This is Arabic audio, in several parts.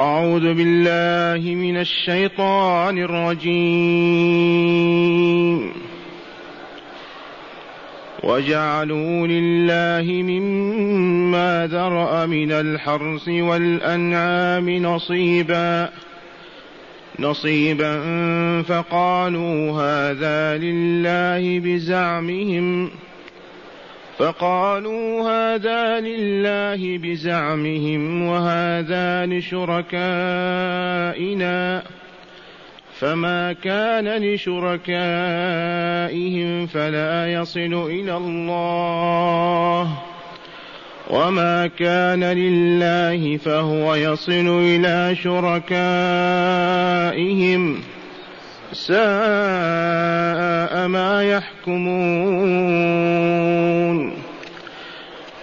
أعوذ بالله من الشيطان الرجيم. وجعلوا لله مما ذرأ من الحرث والأنعام نصيبا نصيبا فقالوا هذا لله بزعمهم. فقالوا هذا لله بزعمهم وهذا لشركائنا فما كان لشركائهم فلا يصل إلى الله وما كان لله فهو يصل إلى شركائهم ساء ما يحكمون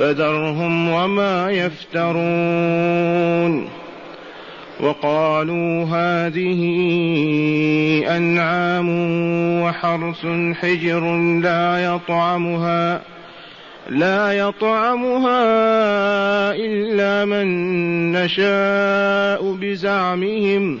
فذرهم وما يفترون. وقالوا هذه أنعام وحرث حجر لا يطعمها لا يطعمها إلا من نشاء بزعمهم.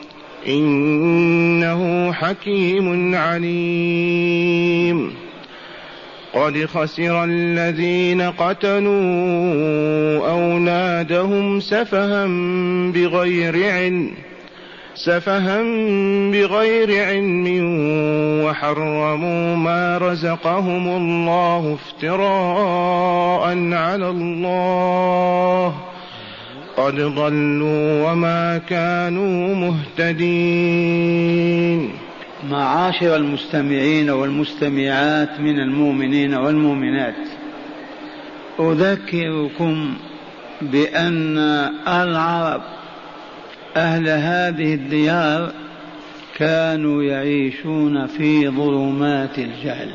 إنه حكيم عليم. قد خسر الذين قتلوا أولادهم سفها بغير علم سفها بغير علم وحرموا ما رزقهم الله افتراء على الله. قد ضلوا وما كانوا مهتدين. معاشر المستمعين والمستمعات من المؤمنين والمؤمنات أذكركم بأن العرب أهل هذه الديار كانوا يعيشون في ظلمات الجهل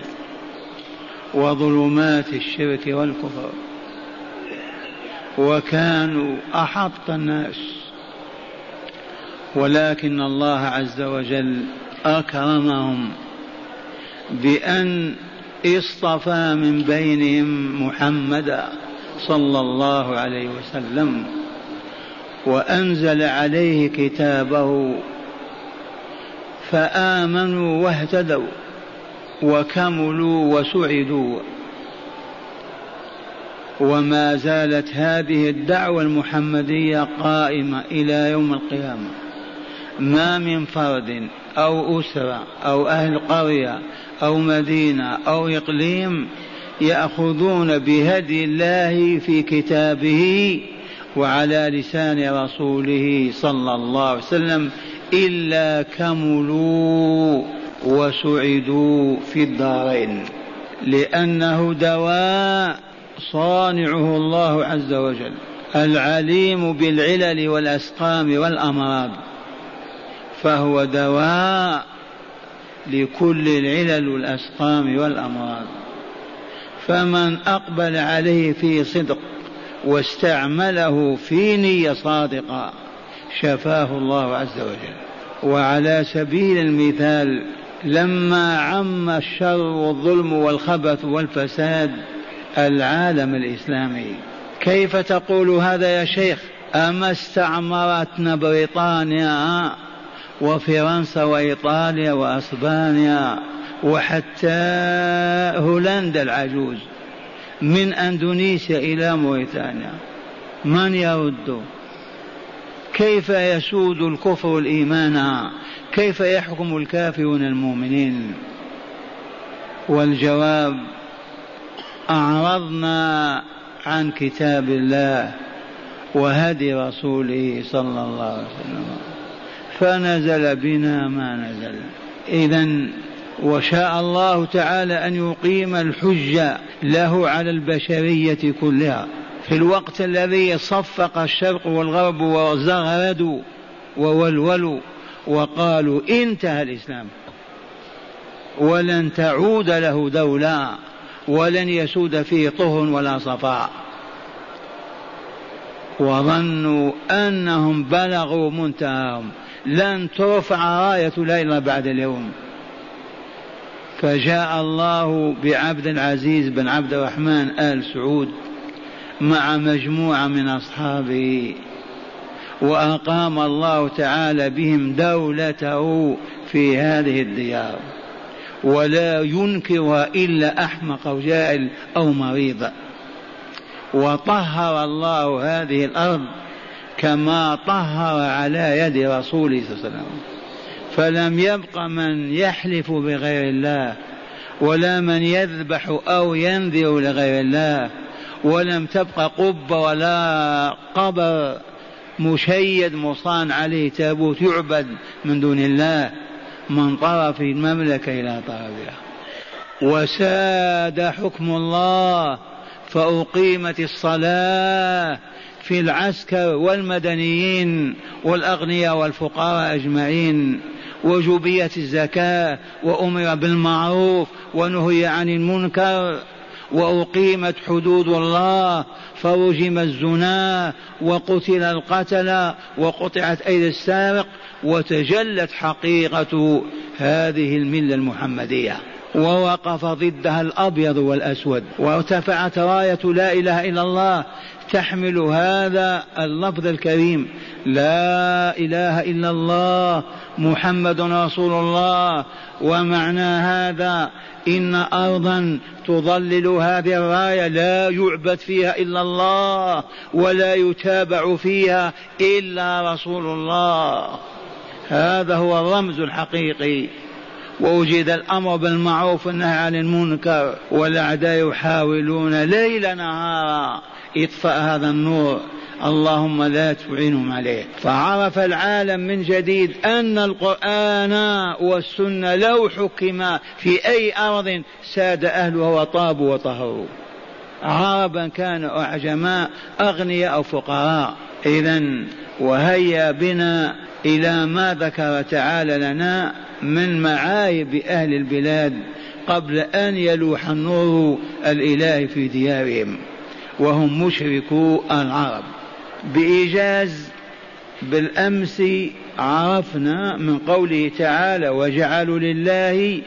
وظلمات الشرك والكفر. وكانوا أحط الناس. ولكن الله عز وجل أكرمهم بأن اصطفى من بينهم محمدا صلى الله عليه وسلم وأنزل عليه كتابه فآمنوا واهتدوا وكملوا وسعدوا. وما زالت هذه الدعوة المحمدية قائمة إلى يوم القيامة. ما من فرد أو أسرة أو أهل قرية أو مدينة أو إقليم يأخذون بهدي الله في كتابه وعلى لسان رسوله صلى الله عليه وسلم إلا كملوا وسعدوا في الدارين. لأنه دواء صانعه الله عز وجل العليم بالعلل والأسقام والأمراض فهو دواء لكل العلل والأسقام والأمراض. فمن أقبل عليه في صدق واستعمله في نية صادقة شفاه الله عز وجل. وعلى سبيل المثال لما عم الشر والظلم والخبث والفساد العالم الإسلامي. كيف تقول هذا يا شيخ؟ أما استعمرتنا بريطانيا وفرنسا وإيطاليا وأسبانيا وحتى هولندا العجوز؟ من أندونيسيا إلى موريتانيا. من يرد؟ كيف يسود الكفر الإيمان؟ كيف يحكم الكافرون المؤمنين؟ والجواب أعرضنا عن كتاب الله وهدي رسوله صلى الله عليه وسلم. فنزل بنا ما نزل. إذا وشاء الله تعالى أن يقيم الحجة له على البشرية كلها. في الوقت الذي صفق الشرق والغرب وزغردوا وولولوا وقالوا انتهى الإسلام. ولن تعود له دولة. ولن يسود فيه طهر ولا صفاء. وظنوا أنهم بلغوا منتهاهم. لن ترفع راية لا إلا بعد اليوم. فجاء الله بعبد العزيز بن عبد الرحمن آل سعود مع مجموعة من أصحابه وأقام الله تعالى بهم دولته في هذه الديار. ولا ينكرها إلا أحمق أو جاهل أو مريض. وطهر الله هذه الأرض كما طهر على يد رسوله صلى الله عليه وسلم. فلم يبق من يحلف بغير الله ولا من يذبح أو ينذر لغير الله ولم تبق قبة ولا قبر مشيد مصان عليه تابوت يعبد من دون الله. من طرف المملكة إلى طرفها وساد حكم الله فأقيمت الصلاة في العسكر والمدنيين والأغنياء والفقراء أجمعين. وجبيت الزكاة وأمر بالمعروف ونهي عن المنكر. وأقيمت حدود الله فرجم الزنا وقتل القتل وقطعت أيدي السارق وتجلت حقيقة هذه الملة المحمدية. ووقف ضدها الأبيض والأسود. وارتفعت راية لا إله إلا الله. تحمل هذا اللفظ الكريم. لا إله إلا الله محمد رسول الله. ومعنى هذا إن أرضا تظلل هذه الرايه لا يعبد فيها إلا الله ولا يتابع فيها إلا رسول الله. هذا هو الرمز الحقيقي. ووجد الأمر بالمعروف والنهي عن المنكر والأعداء يحاولون ليل نهارا اطفأ هذا النور اللهم لا تعينهم عليه. فعرف العالم من جديد أن القرآن والسنة لو حكم في أي أرض ساد أهلها وطابوا وطهروا. عربا كانوا أعجما أغنياء أو فقراء. إذا وهيا بنا إلى ما ذكر تعالى لنا من معايب أهل البلاد قبل أن يلوح النور الإلهي في ديارهم. وهم مشركو العرب. بإيجاز بالأمس عرفنا من قوله تعالى وجعلوا لله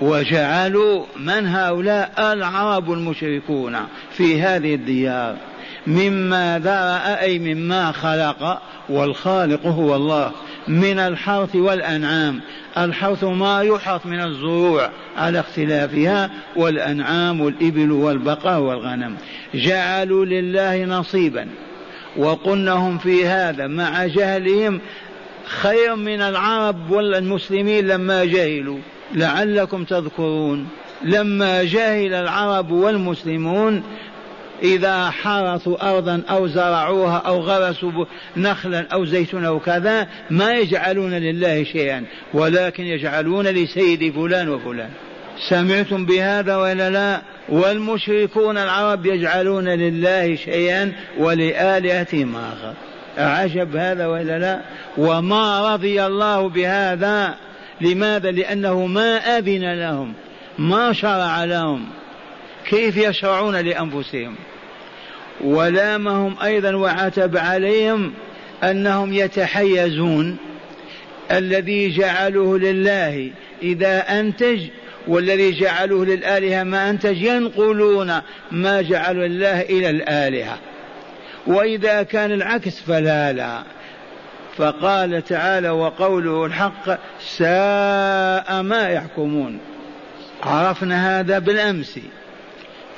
وجعلوا من هؤلاء العرب المشركون في هذه الديار. مما ذرأ أي مما خلق والخالق هو الله من الحرث والأنعام. الحرث ما يحرث من الزروع على اختلافها والأنعام والإبل والبقر والغنم. جعلوا لله نصيبا. وقلنا هم في هذا مع جهلهم خير من العرب والمسلمين لما جهلوا. لعلكم تذكرون. لما جهل العرب والمسلمون إذا حرثوا أرضا أو زرعوها أو غرسوا نخلا أو زيتون أو كذا ما يجعلون لله شيئا ولكن يجعلون لسيد فلان وفلان. سمعتم بهذا ولا لا؟ والمشركون العرب يجعلون لله شيئا ولآلهتهم آخر. عجب هذا ولا لا؟ وما رضي الله بهذا. لماذا؟ لأنه ما أذن لهم ما شرع لهم. كيف يشرعون لأنفسهم؟ ولامهم أيضا وعتب عليهم أنهم يتحيزون. الذي جعلوه لله إذا أنتج والذي جعلوه للآلهة ما أنتج ينقلون ما جعلوا الله إلى الآلهة. وإذا كان العكس فلا لا. فقال تعالى وقوله الحق ساء ما يحكمون. عرفنا هذا بالأمس.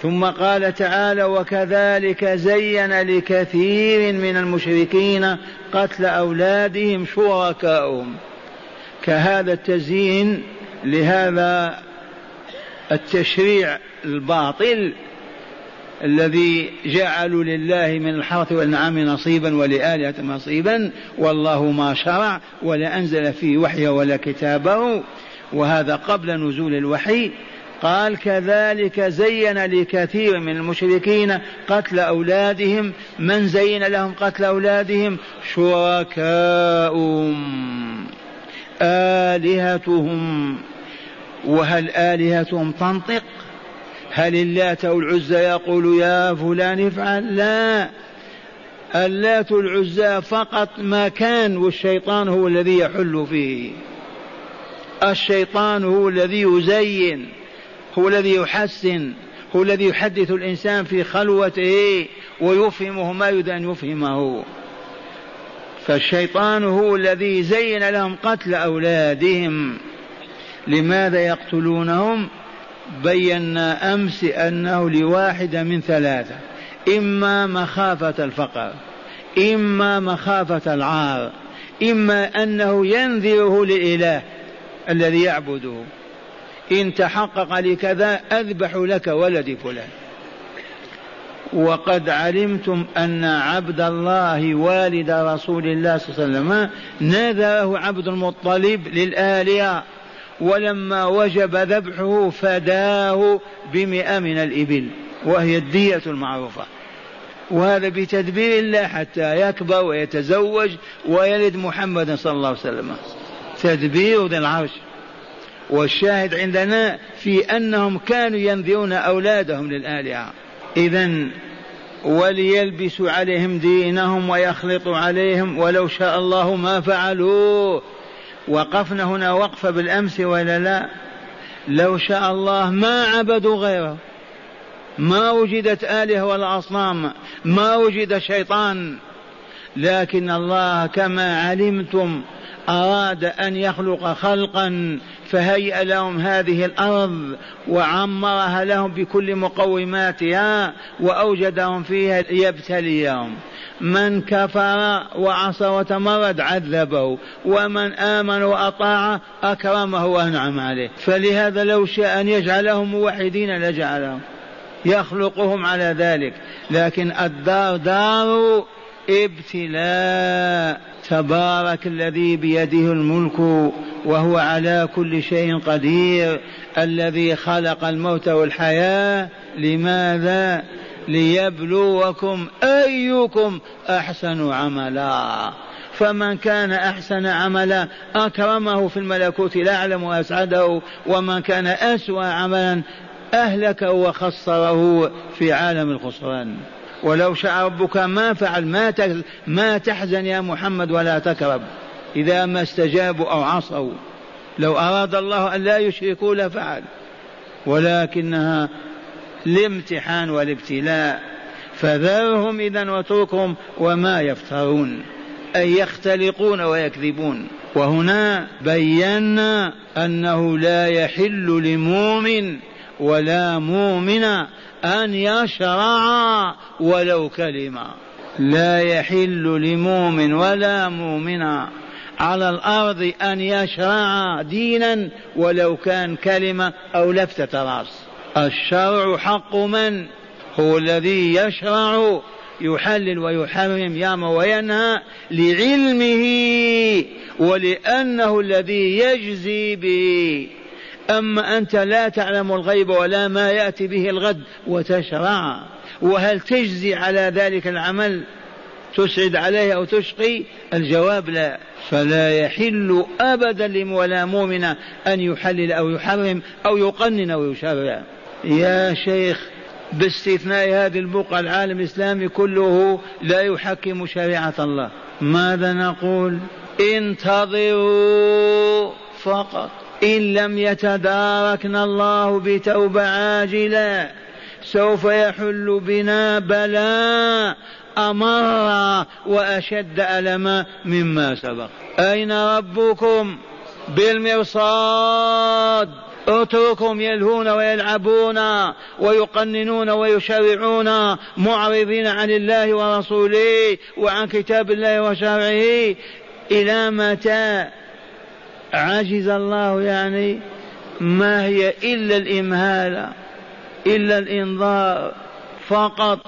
ثم قال تعالى وكذلك زين لكثير من المشركين قتل أولادهم شركاؤهم. كهذا التزيين لهذا التشريع الباطل الذي جعلوا لله من الحرث والنعم نصيبا ولآلهة نصيبا والله ما شرع ولا أنزل فيه وحيه ولا كتابه. وهذا قبل نزول الوحي. قال كذلك زين لكثير من المشركين قتل أولادهم. من زين لهم قتل أولادهم؟ شركاؤهم آلهتهم. وهل آلهتهم تنطق؟ هل اللات والعزى يقول يا فلان افعل؟ لا. اللات العزى فقط مكان والشيطان هو الذي يحل فيه. الشيطان هو الذي يزين هو الذي يحسن هو الذي يحدث الإنسان في خلوته ويفهمه ما يريد أن يفهمه. فالشيطان هو الذي زين لهم قتل أولادهم. لماذا يقتلونهم؟ بينا أمس أنه لواحده من ثلاثة. إما مخافة الفقر إما مخافة العار إما أنه ينذره للاله الذي يعبده. إن تحقق لكذا أذبح لك ولدي فلان. وقد علمتم أن عبد الله والد رسول الله صلى الله عليه وسلم نذره عبد المطلب للالهه ولما وجب ذبحه فداه بمئة من الإبل وهي الدية المعروفة. وهذا بتدبير الله حتى يكبر ويتزوج ويلد محمد صلى الله عليه وسلم. تدبير ذي العرش. والشاهد عندنا في أنهم كانوا ينذرون أولادهم للآلهة. إذا وليلبسوا عليهم دينهم ويخلطوا عليهم ولو شاء الله ما فعلوه. وقفنا هنا وقفة بالأمس ولا لا؟ لو شاء الله ما عبدوا غيره. ما وجدت آلهة ولا أصنام. ما وجد شيطان. لكن الله كما علمتم أراد أن يخلق خلقا فهيأ لهم هذه الأرض وعمرها لهم بكل مقوماتها وأوجدهم فيها ليبتليهم. من كفر وعصى وتمرد عذبه ومن آمن وأطاع أكرمه وأنعم عليه. فلهذا لو شاء أن يجعلهم موحدين لجعلهم يخلقهم على ذلك. لكن الدار دار ابتلاء. تبارك الذي بيده الملك وهو على كل شيء قدير. الذي خلق الموت والحياة. لماذا؟ ليبلوكم أيكم أحسن عملا. فمن كان أحسن عملا أكرمه في الملكوت الاعلم واسعده ومن كان أسوأ عملا اهلكه وخسره في عالم الخسران. ولو شاء ربك ما فعل ما ما تحزن يا محمد ولا تكرب. إذا ما استجابوا أو عصوا. لو أراد الله أن لا يشركوا لفعل. ولكنها الامتحان والابتلاء. فذرهم إذا واتركهم وما يفترون. أي يختلقون ويكذبون. وهنا بينا أنه لا يحل لمؤمن ولا مؤمن أن يشرع ولو كلمة لا يحل لمؤمن ولا مؤمن على الأرض أن يشرع دينا ولو كان كلمة أو لفتة رأس الشرع حق من؟ هو الذي يشرع يحلل ويحرم يامر وينهى لعلمه ولأنه الذي يجزي به. أما أنت لا تعلم الغيب ولا ما يأتي به الغد وتشرع وهل تجزي على ذلك العمل؟ تسعد عليه أو تشقي؟ الجواب لا. فلا يحل أبدا ولا مؤمن أن يحلل أو يحرم أو يقنن أو يشرع. يا شيخ باستثناء هذه البقعة العالم الإسلامي كله لا يحكم شريعة الله. ماذا نقول؟ انتظروا فقط. إن لم يتداركنا الله بتوبة عاجلة سوف يحل بنا بلاء أمر وأشد ألما مما سبق. أين ربكم؟ بالمرصاد. اتركهم يلهون ويلعبون ويقننون ويشرعون معرضين عن الله ورسوله وعن كتاب الله وشرعه إلى متى؟ عجز الله يعني ما هي إلا الإمهال إلا الإنذار. فقط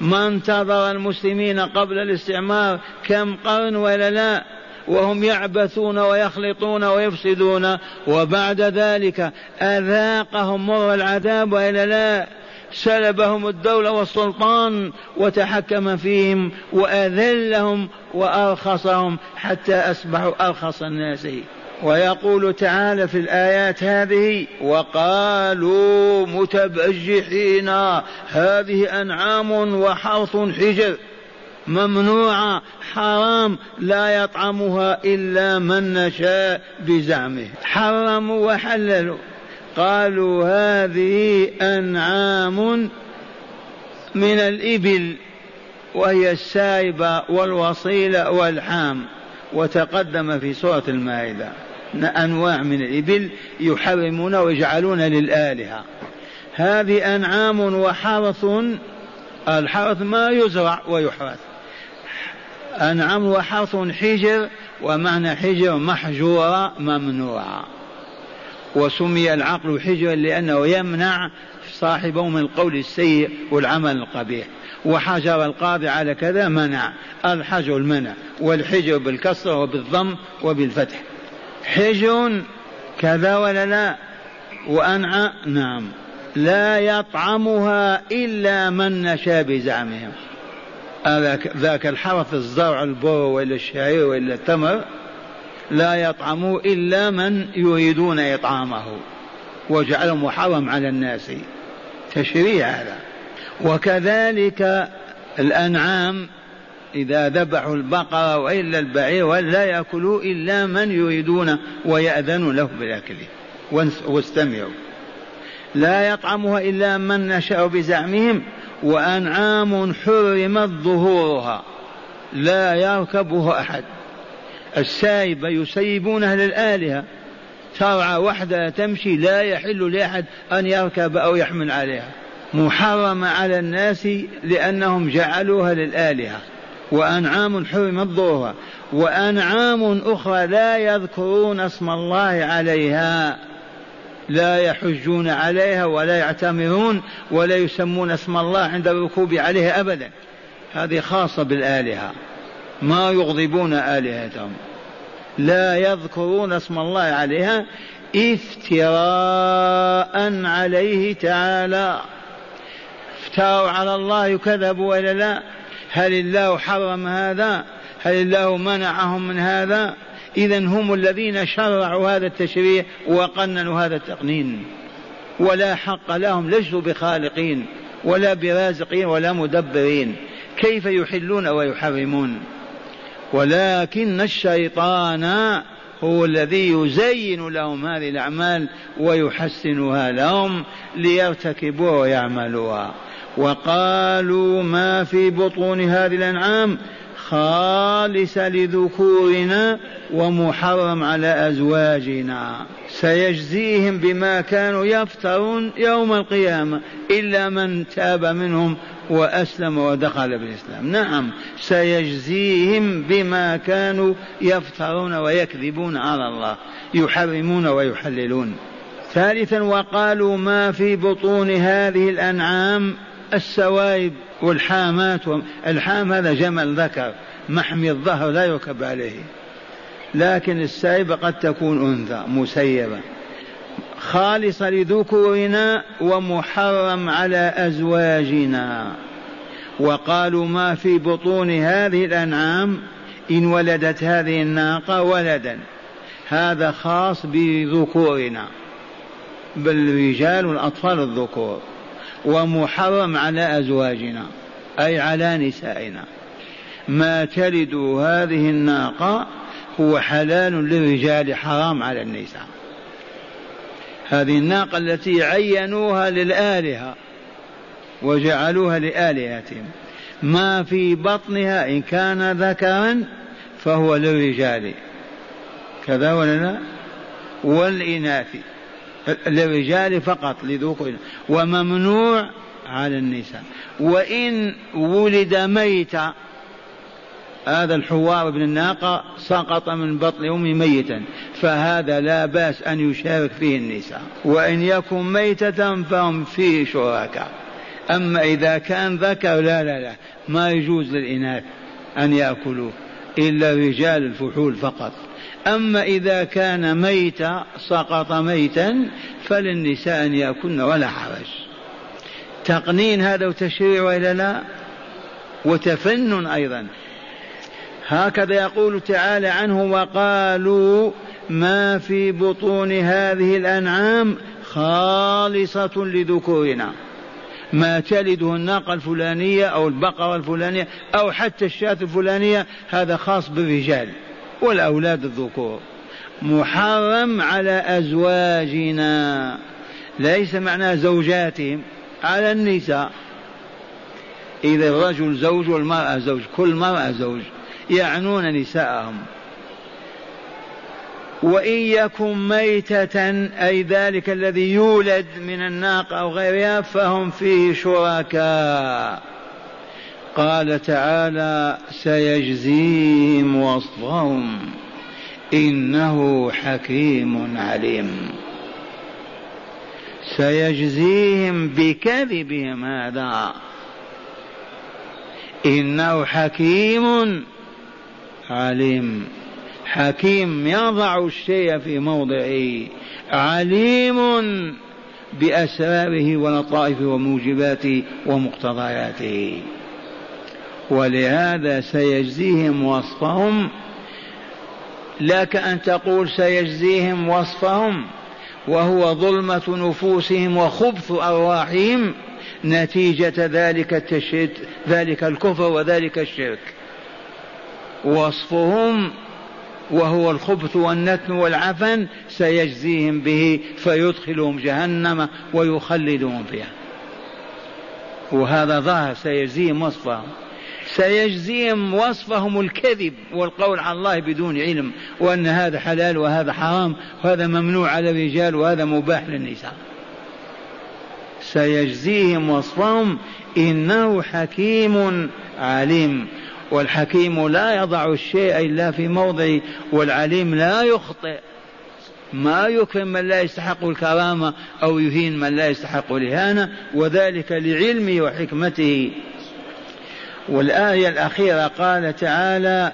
ما انتظر المسلمين قبل الاستعمار كم قرن ولا لا؟ وهم يعبثون ويخلطون ويفسدون. وبعد ذلك أذاقهم مر العذاب وإلا لا سلبهم الدولة والسلطان وتحكم فيهم وأذلهم وأرخصهم حتى أصبحوا أرخص الناس. ويقول تعالى في الآيات هذه وقالوا متبجحين هذه أنعام وحرث حجر. ممنوعة حرام لا يطعمها إلا من نشاء بزعمه. حرموا وحللوا. قالوا هذه أنعام من الإبل وهي السائبة والوصيلة والحام. وتقدم في سورة المائدة. أنواع من الإبل يحرمون ويجعلون للآلهة. هذه أنعام وحرث الحرث ما يزرع ويحرث. أنعام وحرث حجر ومعنى حجر محجورة ممنوعة. وسمي العقل حجرا لأنه يمنع صاحبه من القول السيء والعمل القبيح. وحجر القاضي على كذا منع الحجر المنع والحجر بالكسر وبالضم وبالفتح. حجر كذا ولا لا؟ وأنعى نعم. لا يطعمها إلا من نشأ بزعمهم. ذاك الحرث الزرع البر ولا الشعير ولا التمر لا يطعمه إلا من يريدون إطعامه. وجعله محرم على الناس. تشريع هذا. وكذلك الأنعام إذا ذبحوا البقرة وإلا البعير ولا يأكلوا إلا من يريدون ويأذن له بالأكل. واستمعوا. لا يطعمها إلا من نشأ بزعمهم وأنعام حرمت ظهورها. لا يركبها أحد. السايبة يسيبونها للآلهة. ترعى وحدها تمشي لا يحل لأحد أن يركب أو يحمل عليها. محرمة على الناس لأنهم جعلوها للآلهة. وأنعام حرمت ظهورها. وأنعام أخرى لا يذكرون اسم الله عليها. لا يحجون عليها ولا يعتمرون ولا يسمون اسم الله عند الركوب عليها أبدا. هذه خاصة بالآلهة. ما يغضبون آلهتهم. لا يذكرون اسم الله عليها افتراء عليه تعالى. افتروا على الله كذبوا ولا لا؟ هل الله حرم هذا؟ هل الله منعهم من هذا؟ إذا هم الذين شرعوا هذا التشريع وقننوا هذا التقنين. ولا حق لهم ليسوا بخالقين ولا برازقين ولا مدبرين. كيف يحلون ويحرمون؟ ولكن الشيطان هو الذي يزين لهم هذه الأعمال ويحسنها لهم ليرتكبوها ويعملوها. وقالوا ما في بطون هذه الأنعام؟ خالص لذكورنا ومحرم على أزواجنا. سيجزيهم بما كانوا يفترون يوم القيامة إلا من تاب منهم وأسلم ودخل بالإسلام. نعم سيجزيهم بما كانوا يفترون ويكذبون على الله يحرمون ويحللون. ثالثا وقالوا ما في بطون هذه الأنعام السوائب والحامات الحام هذا جمل ذكر محمي الظهر لا يركب عليه. لكن السائبة قد تكون أنثى مسيبة. خالصة لذكورنا ومحرم على أزواجنا. وقالوا ما في بطون هذه الأنعام؟ إن ولدت هذه الناقة ولدا. هذا خاص بذكورنا. بالرجال والأطفال الذكور. ومحرم على أزواجنا أي على نسائنا. ما تلد هذه الناقة هو حلال للرجال حرام على النساء. هذه الناقة التي عينوها للآلهة وجعلوها لآلهتهم. ما في بطنها إن كان ذكرا فهو للرجال. كذا ولا لا؟ والإناث. للرجال فقط لذكور وممنوع على النساء. وإن ولد ميتا هذا الحوار بن الناقة سقط من بطن أمه ميتا فهذا لا بأس أن يشارك فيه النساء. وإن يكن ميتة فهم فيه شركاء. أما إذا كان ذكر لا لا لا ما يجوز للإناث أن يأكلوه إلا رجال الفحول فقط. أما إذا كان ميتا سقط ميتا فللنساء أن يأكلن ولا حرج. تقنين هذا وتشريع وإلا لا؟ وتفنن أيضا. هكذا يقول تعالى عنه وقالوا ما في بطون هذه الأنعام خالصة لذكورنا. ما تلده الناقة الفلانية أو البقرة الفلانية أو حتى الشاة الفلانية هذا خاص بالرجال. والأولاد الذكور. محرم على أزواجنا. ليس معنى زوجاتهم على النساء. إذا الرجل زوج والمرأة زوج كل مرأة زوج يعنون نساءهم. وإن يكن ميتة أي ذلك الذي يولد من الناقة أو غيرها فهم فيه شركاء. قال تعالى سيجزيهم وصفهم إنه حكيم عليم. سيجزيهم بكذبهم هذا. إنه حكيم عليم. حكيم يضع الشيء في موضعه. عليم بأسراره ولطائفه وموجباته ومقتضياته. ولهذا سيجزيهم وصفهم. لك أن تقول سيجزيهم وصفهم وهو ظلمة نفوسهم وخبث أرواحهم نتيجة ذلك التشريد ذلك الكفر وذلك الشرك. وصفهم وهو الخبث والنتن والعفن سيجزيهم به فيدخلهم جهنم ويخلدهم فيها. وهذا ظاهر سيجزيهم وصفهم. سيجزيهم وصفهم الكذب والقول على الله بدون علم وأن هذا حلال وهذا حرام وهذا ممنوع على الرجال وهذا مباح للنساء. سيجزيهم وصفهم إنه حكيم عليم. والحكيم لا يضع الشيء إلا في موضعه والعليم لا يخطئ. ما يكرم من لا يستحق الكرامة أو يهين من لا يستحق الإهانة وذلك لعلمه وحكمته. والآية الأخيرة قال تعالى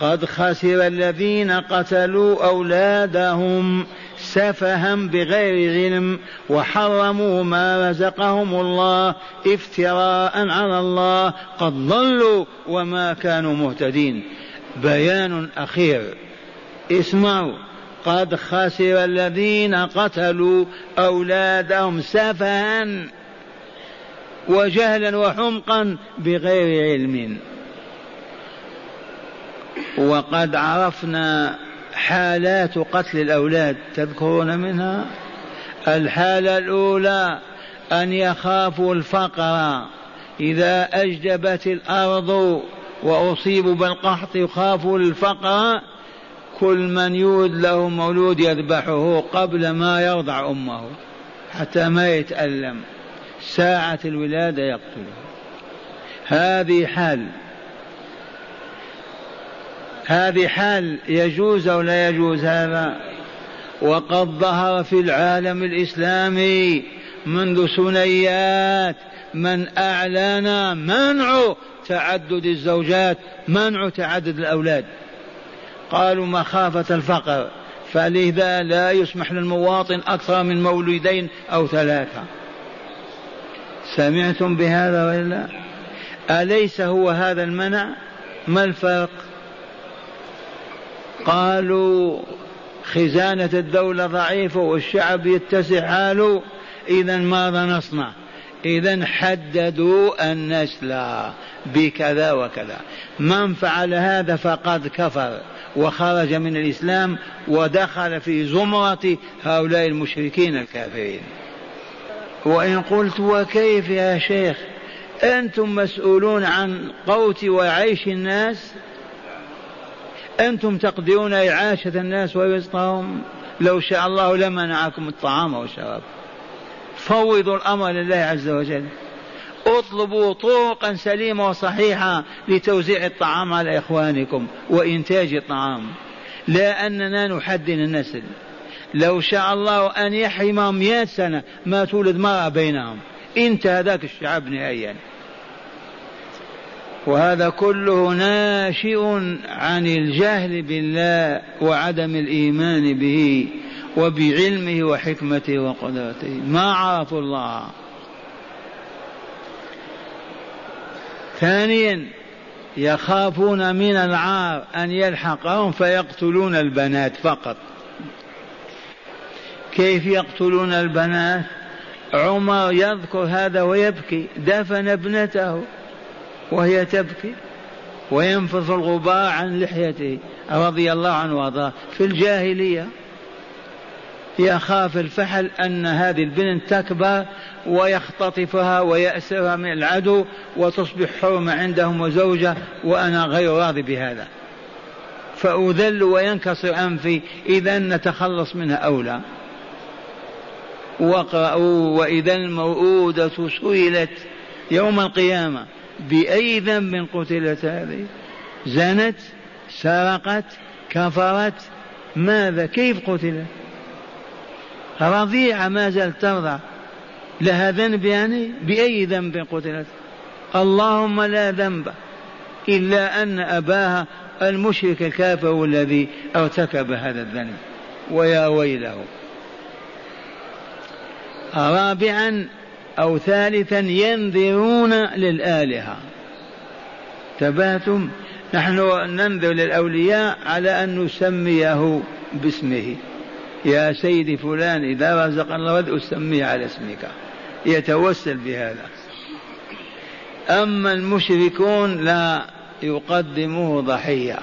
قد خسر الذين قتلوا أولادهم سفها بغير علم وحرموا ما رزقهم الله افتراء على الله قد ضلوا وما كانوا مهتدين. بيان أخير. اسمعوا. قد خسر الذين قتلوا أولادهم سفها وجهلا وحمقا بغير علم. وقد عرفنا حالات قتل الأولاد تذكرون منها؟ الحالة الأولى أن يخافوا الفقر. إذا أجدبت الأرض وأصيبوا بالقحط يخافوا الفقر. كل من يولد له مولود يذبحه قبل ما يرضع أمه حتى ما يتألم. ساعة الولادة يقتله هذه حال. هذه حال يجوز أو لا يجوز هذا؟ وقد ظهر في العالم الإسلامي منذ سنيات من أعلن منع تعدد الزوجات منع تعدد الأولاد. قالوا مخافة الفقر فلذا لا يسمح للمواطن أكثر من مولودين أو ثلاثة. سمعتم بهذا ولا أليس هو هذا المنع؟ ما الفرق؟ قالوا خزانة الدولة ضعيفة والشعب يتسع حاله إذا ماذا نصنع؟ إذا حددوا النسل بكذا وكذا. من فعل هذا فقد كفر وخرج من الإسلام ودخل في زمرة هؤلاء المشركين الكافرين. وإن قلت وكيف يا شيخ؟ أنتم مسؤولون عن قوت وعيش الناس؟ أنتم تقدرون إعاشة الناس ورزقهم لو شاء الله لمنعكم الطعام والشراب. فوضوا الأمر لله عز وجل. اطلبوا طرقا سليمة وصحيحة لتوزيع الطعام على إخوانكم وإنتاج الطعام. لا أننا نحدد النسل. لو شاء الله أن يحرمهم مئة سنة ما تولد مرأة بينهم. انتهى ذاك الشعب نهائيا. وهذا كله ناشئ عن الجهل بالله وعدم الإيمان به وبعلمه وحكمته وقدرته. ما عرفوا الله. ثانيا يخافون من العار أن يلحقهم فيقتلون البنات فقط. كيف يقتلون البنات؟ عمر يذكر هذا ويبكي دفن ابنته وهي تبكي وينفض الغبار عن لحيته رضي الله عنه وأرضاه. في الجاهلية يخاف الفحل أن هذه البنت تكبر ويختطفها ويأسرها من العدو وتصبح حرمة عندهم وزوجة وأنا غير راضي بهذا. فأذل وينكسر أنفي إذا نتخلص منها أولى واقرأوا وإذا الموءودة سئلت يوم القيامة بأي ذنب قتلت هذه؟ زنت؟ سرقت؟ كفرت؟ ماذا؟ كيف قتلت؟ رضيعة ما زالت ترضع لها ذنب يعني؟ بأي ذنب قتلت؟ اللهم لا ذنب إلا أن أباها المشرك الكافر الذي ارتكب هذا الذنب. ويا ويله. رابعا أو ثالثا ينذرون للآلهة. تباتم نحن ننذر للأولياء على أن نسميه باسمه. يا سيدي فلان إذا رزق الله ولد أسميه على اسمك. يتوسل بهذا. أما المشركون لا يقدموه ضحية.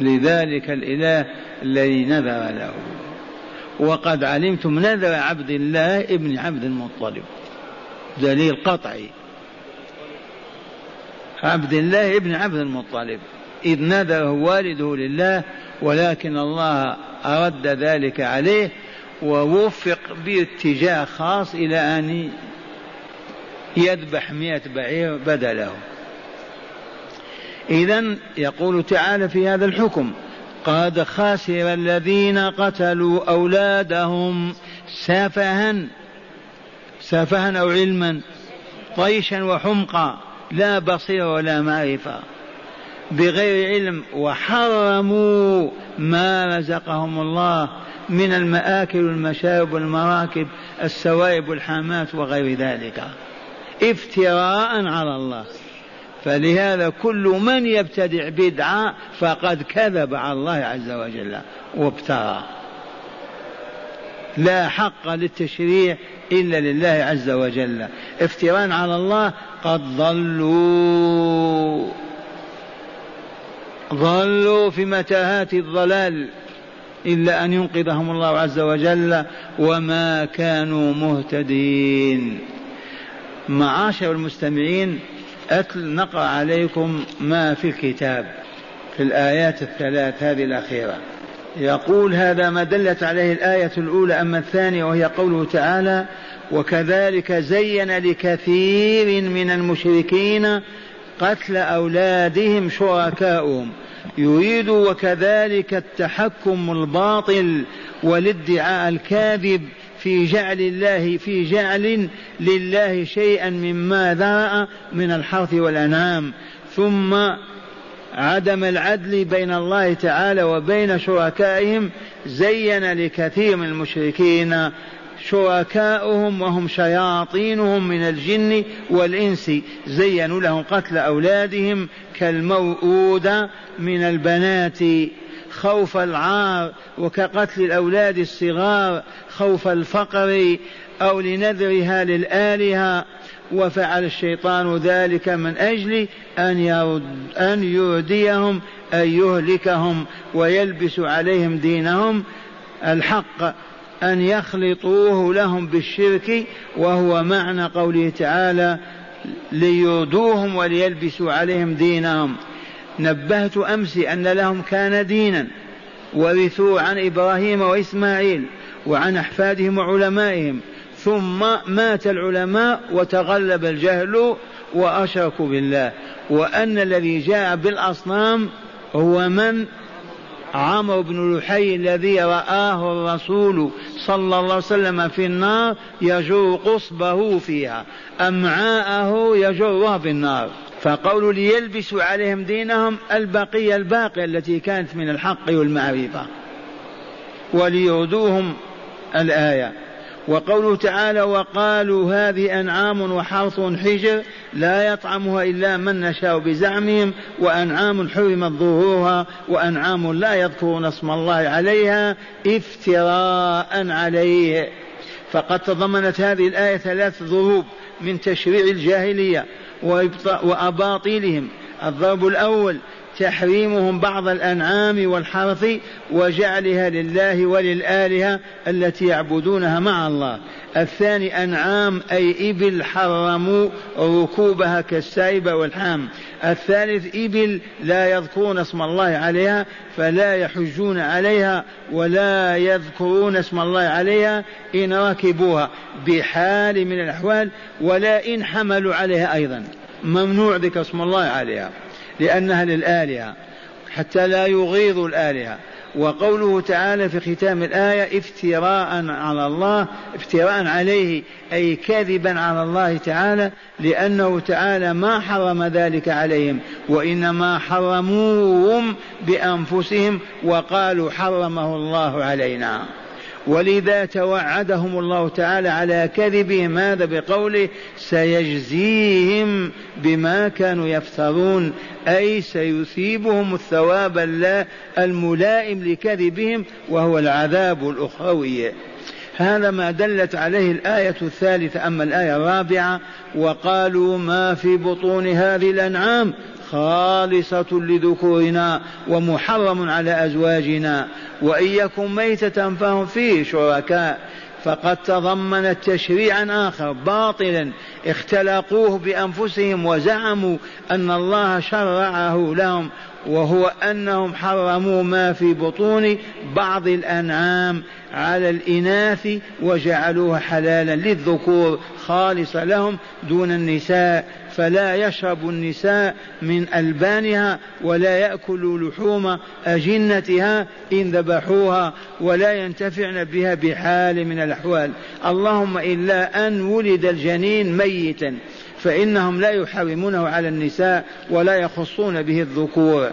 لذلك الإله الذي نذر له. وقد علمتم نذر عبد الله ابن عبد المطلب. دليل قطعي. عبد الله ابن عبد المطلب. إذ نذره والده لله ولكن الله أرد ذلك عليه ووفق باتجاه خاص إلى أن يذبح مئة بعير بدله. إذا يقول تعالى في هذا الحكم قد خسر الذين قتلوا أولادهم سفها سفها أو علما طيشا وحمقا لا بصير ولا معرفة بغير علم وحرموا ما رزقهم الله من المآكل والمشارب والمراكب السوائب والحامات وغير ذلك. افتراء على الله. فلهذا كل من يبتدع بدعة فقد كذب على الله عز وجل وابترى لا حق للتشريع إلا لله عز وجل. افتراء على الله قد ضلوا. ضلوا في متاهات الضلال إلا أن ينقذهم الله عز وجل وما كانوا مهتدين. معاشر المستمعين أتل نقرأ عليكم ما في الكتاب في الآيات الثلاث هذه الأخيرة. يقول هذا ما دلت عليه الآية الأولى أما الثانية وهي قوله تعالى وكذلك زين لكثير من المشركين قتل أولادهم شركاؤهم. يريد وكذلك التحكم الباطل والادعاء الكاذب في جعل الله في جعل لله شيئا مما ذرأ من الحرث والأنعام. ثم عدم العدل بين الله تعالى وبين شركائهم زين لكثير من المشركين شركاؤهم وهم شياطينهم من الجن والإنس. زينوا لهم قتل أولادهم كالموؤودة من البنات. خوف العار وكقتل الأولاد الصغار خوف الفقر أو لنذرها للآلهة. وفعل الشيطان ذلك من أجل أن يرد أن يرديهم أن يهلكهم ويلبس عليهم دينهم الحق أن يخلطوه لهم بالشرك. وهو معنى قوله تعالى ليردوهم وليلبسوا عليهم دينهم. نبهت أمس أن لهم كان دينا ورثوا عن إبراهيم وإسماعيل وعن أحفادهم وعلمائهم ثم مات العلماء وتغلب الجهل وأشركوا بالله. وأن الذي جاء بالأصنام هو من؟ عمرو بن لحي الذي رآه الرسول صلى الله عليه وسلم في النار يجر قصبه فيها أمعاءه يجرها في النار. فقول ليلبسوا عليهم دينهم البقية الباقية التي كانت من الحق والمعرفة. وليردوهم الآية. وقوله تعالى وقالوا هذه أنعام وحرث حجر لا يطعمها إلا من نشاء بزعمهم وأنعام حرمت ظهورها وأنعام لا يذكرون اسم الله عليها افتراء عليه. فقد تضمنت هذه الآية ثلاث ضروب من تشريع الجاهلية. وأباطيلهم. الضرب الأول تحريمهم بعض الأنعام والحرث وجعلها لله وللآلهة التي يعبدونها مع الله. الثاني أنعام أي إبل حرموا ركوبها كالسائبة والحام. الثالث إبل لا يذكرون اسم الله عليها فلا يحجون عليها ولا يذكرون اسم الله عليها إن ركبوها. بحال من الأحوال ولا إن حملوا عليها أيضا. ممنوع ذكر اسم الله عليها. لأنها للآلهة حتى لا يغيظوا الآلهة. وقوله تعالى في ختام الآية افتراء على الله افتراء عليه أي كذبا على الله تعالى لأنه تعالى ما حرم ذلك عليهم وإنما حرموهم بأنفسهم وقالوا حرمه الله علينا. ولذا توعدهم الله تعالى على كذبهم هذا بقوله؟ سيجزيهم بما كانوا يفترون أي سيثيبهم الثواب الملائم لكذبهم وهو العذاب الأخروي. هذا ما دلت عليه الآية الثالثة أما الآية الرابعة وقالوا ما في بطون هذه الأنعام؟ خالصة لذكورنا ومحرم على أزواجنا. وإن يكن ميتة فهم فيه شركاء. فقد تضمنت تشريعا آخر باطلا. اختلقوه بأنفسهم وزعموا أن الله شرعه لهم. وهو أنهم حرموا ما في بطون بعض الأنعام على الإناث وجعلوها حلالا للذكور خالصة لهم دون النساء. فلا يشرب النساء من ألبانها ولا يأكل لحوم أجنتها إن ذبحوها ولا ينتفعن بها بحال من الأحوال. اللهم إلا أن ولد الجنين ميتا فإنهم لا يحرمونه على النساء ولا يخصون به الذكور.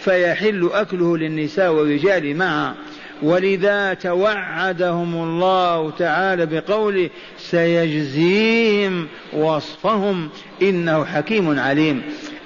فيحل أكله للنساء والرجال معا. ولذا توعدهم الله تعالى بقوله سيجزيهم وصفهم إنه حكيم عليم.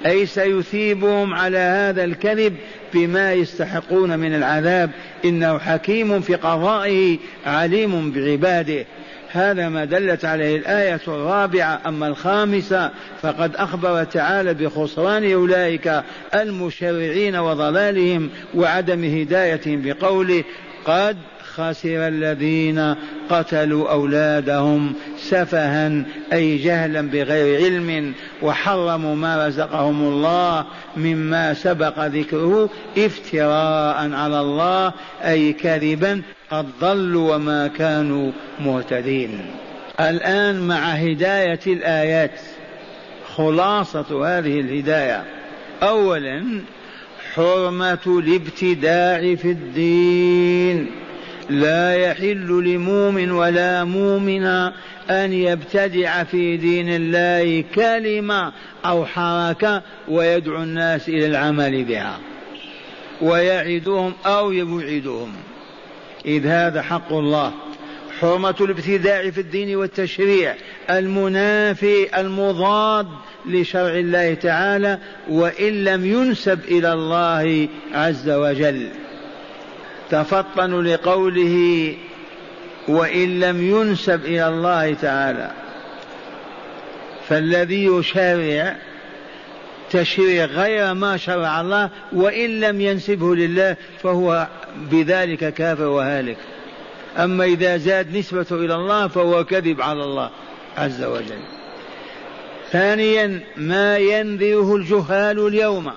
أي سيثيبهم على هذا الكذب بما يستحقون من العذاب. إنه حكيم في قضائه عليم بعباده. هذا ما دلت عليه الآية الرابعة. أما الخامسة فقد أخبر تعالى بخسران أولئك المشرعين وضلالهم وعدم هدايتهم بقوله قد خسر الذين قتلوا أولادهم سفها أي جهلا بغير علم وحرموا ما رزقهم الله مما سبق ذكره افتراء على الله أي كذبا قد ضلوا وما كانوا مهتدين. الآن مع هداية الآيات خلاصة هذه الهداية. أولا حرمة الابتداع في الدين. لا يحل لمؤمن ولا مؤمنة أن يبتدع في دين الله كلمة أو حركة ويدعو الناس إلى العمل بها ويعدهم أو يبعدهم. إذ هذا حق الله. حرمة الابتداع في الدين والتشريع المنافي المضاد لشرع الله تعالى وإن لم ينسب إلى الله عز وجل. تفطنوا لقوله وإن لم ينسب إلى الله تعالى. فالذي يشرع تشريع غير ما شرع الله وإن لم ينسبه لله فهو بذلك كافر وهالك. أما إذا زاد نسبته إلى الله فهو كذب على الله عز وجل. ثانيا ما ينذره الجهال اليوم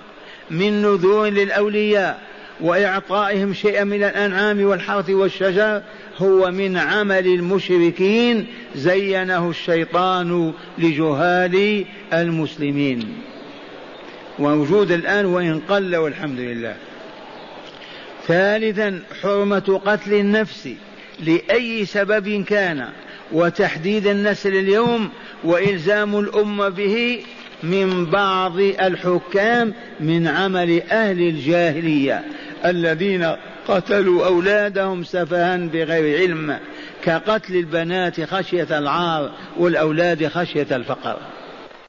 من نذور للأولياء. وإعطائهم شيئا من الأنعام والحرث والشجر هو من عمل المشركين زينه الشيطان لجهال المسلمين. وموجود الآن وإن قل والحمد لله. ثالثا حرمة قتل النفس لأي سبب كان وتحديد النسل اليوم وإلزام الأمة به من بعض الحكام من عمل أهل الجاهلية الذين قتلوا أولادهم سفها بغير علم كقتل البنات خشية العار والأولاد خشية الفقر.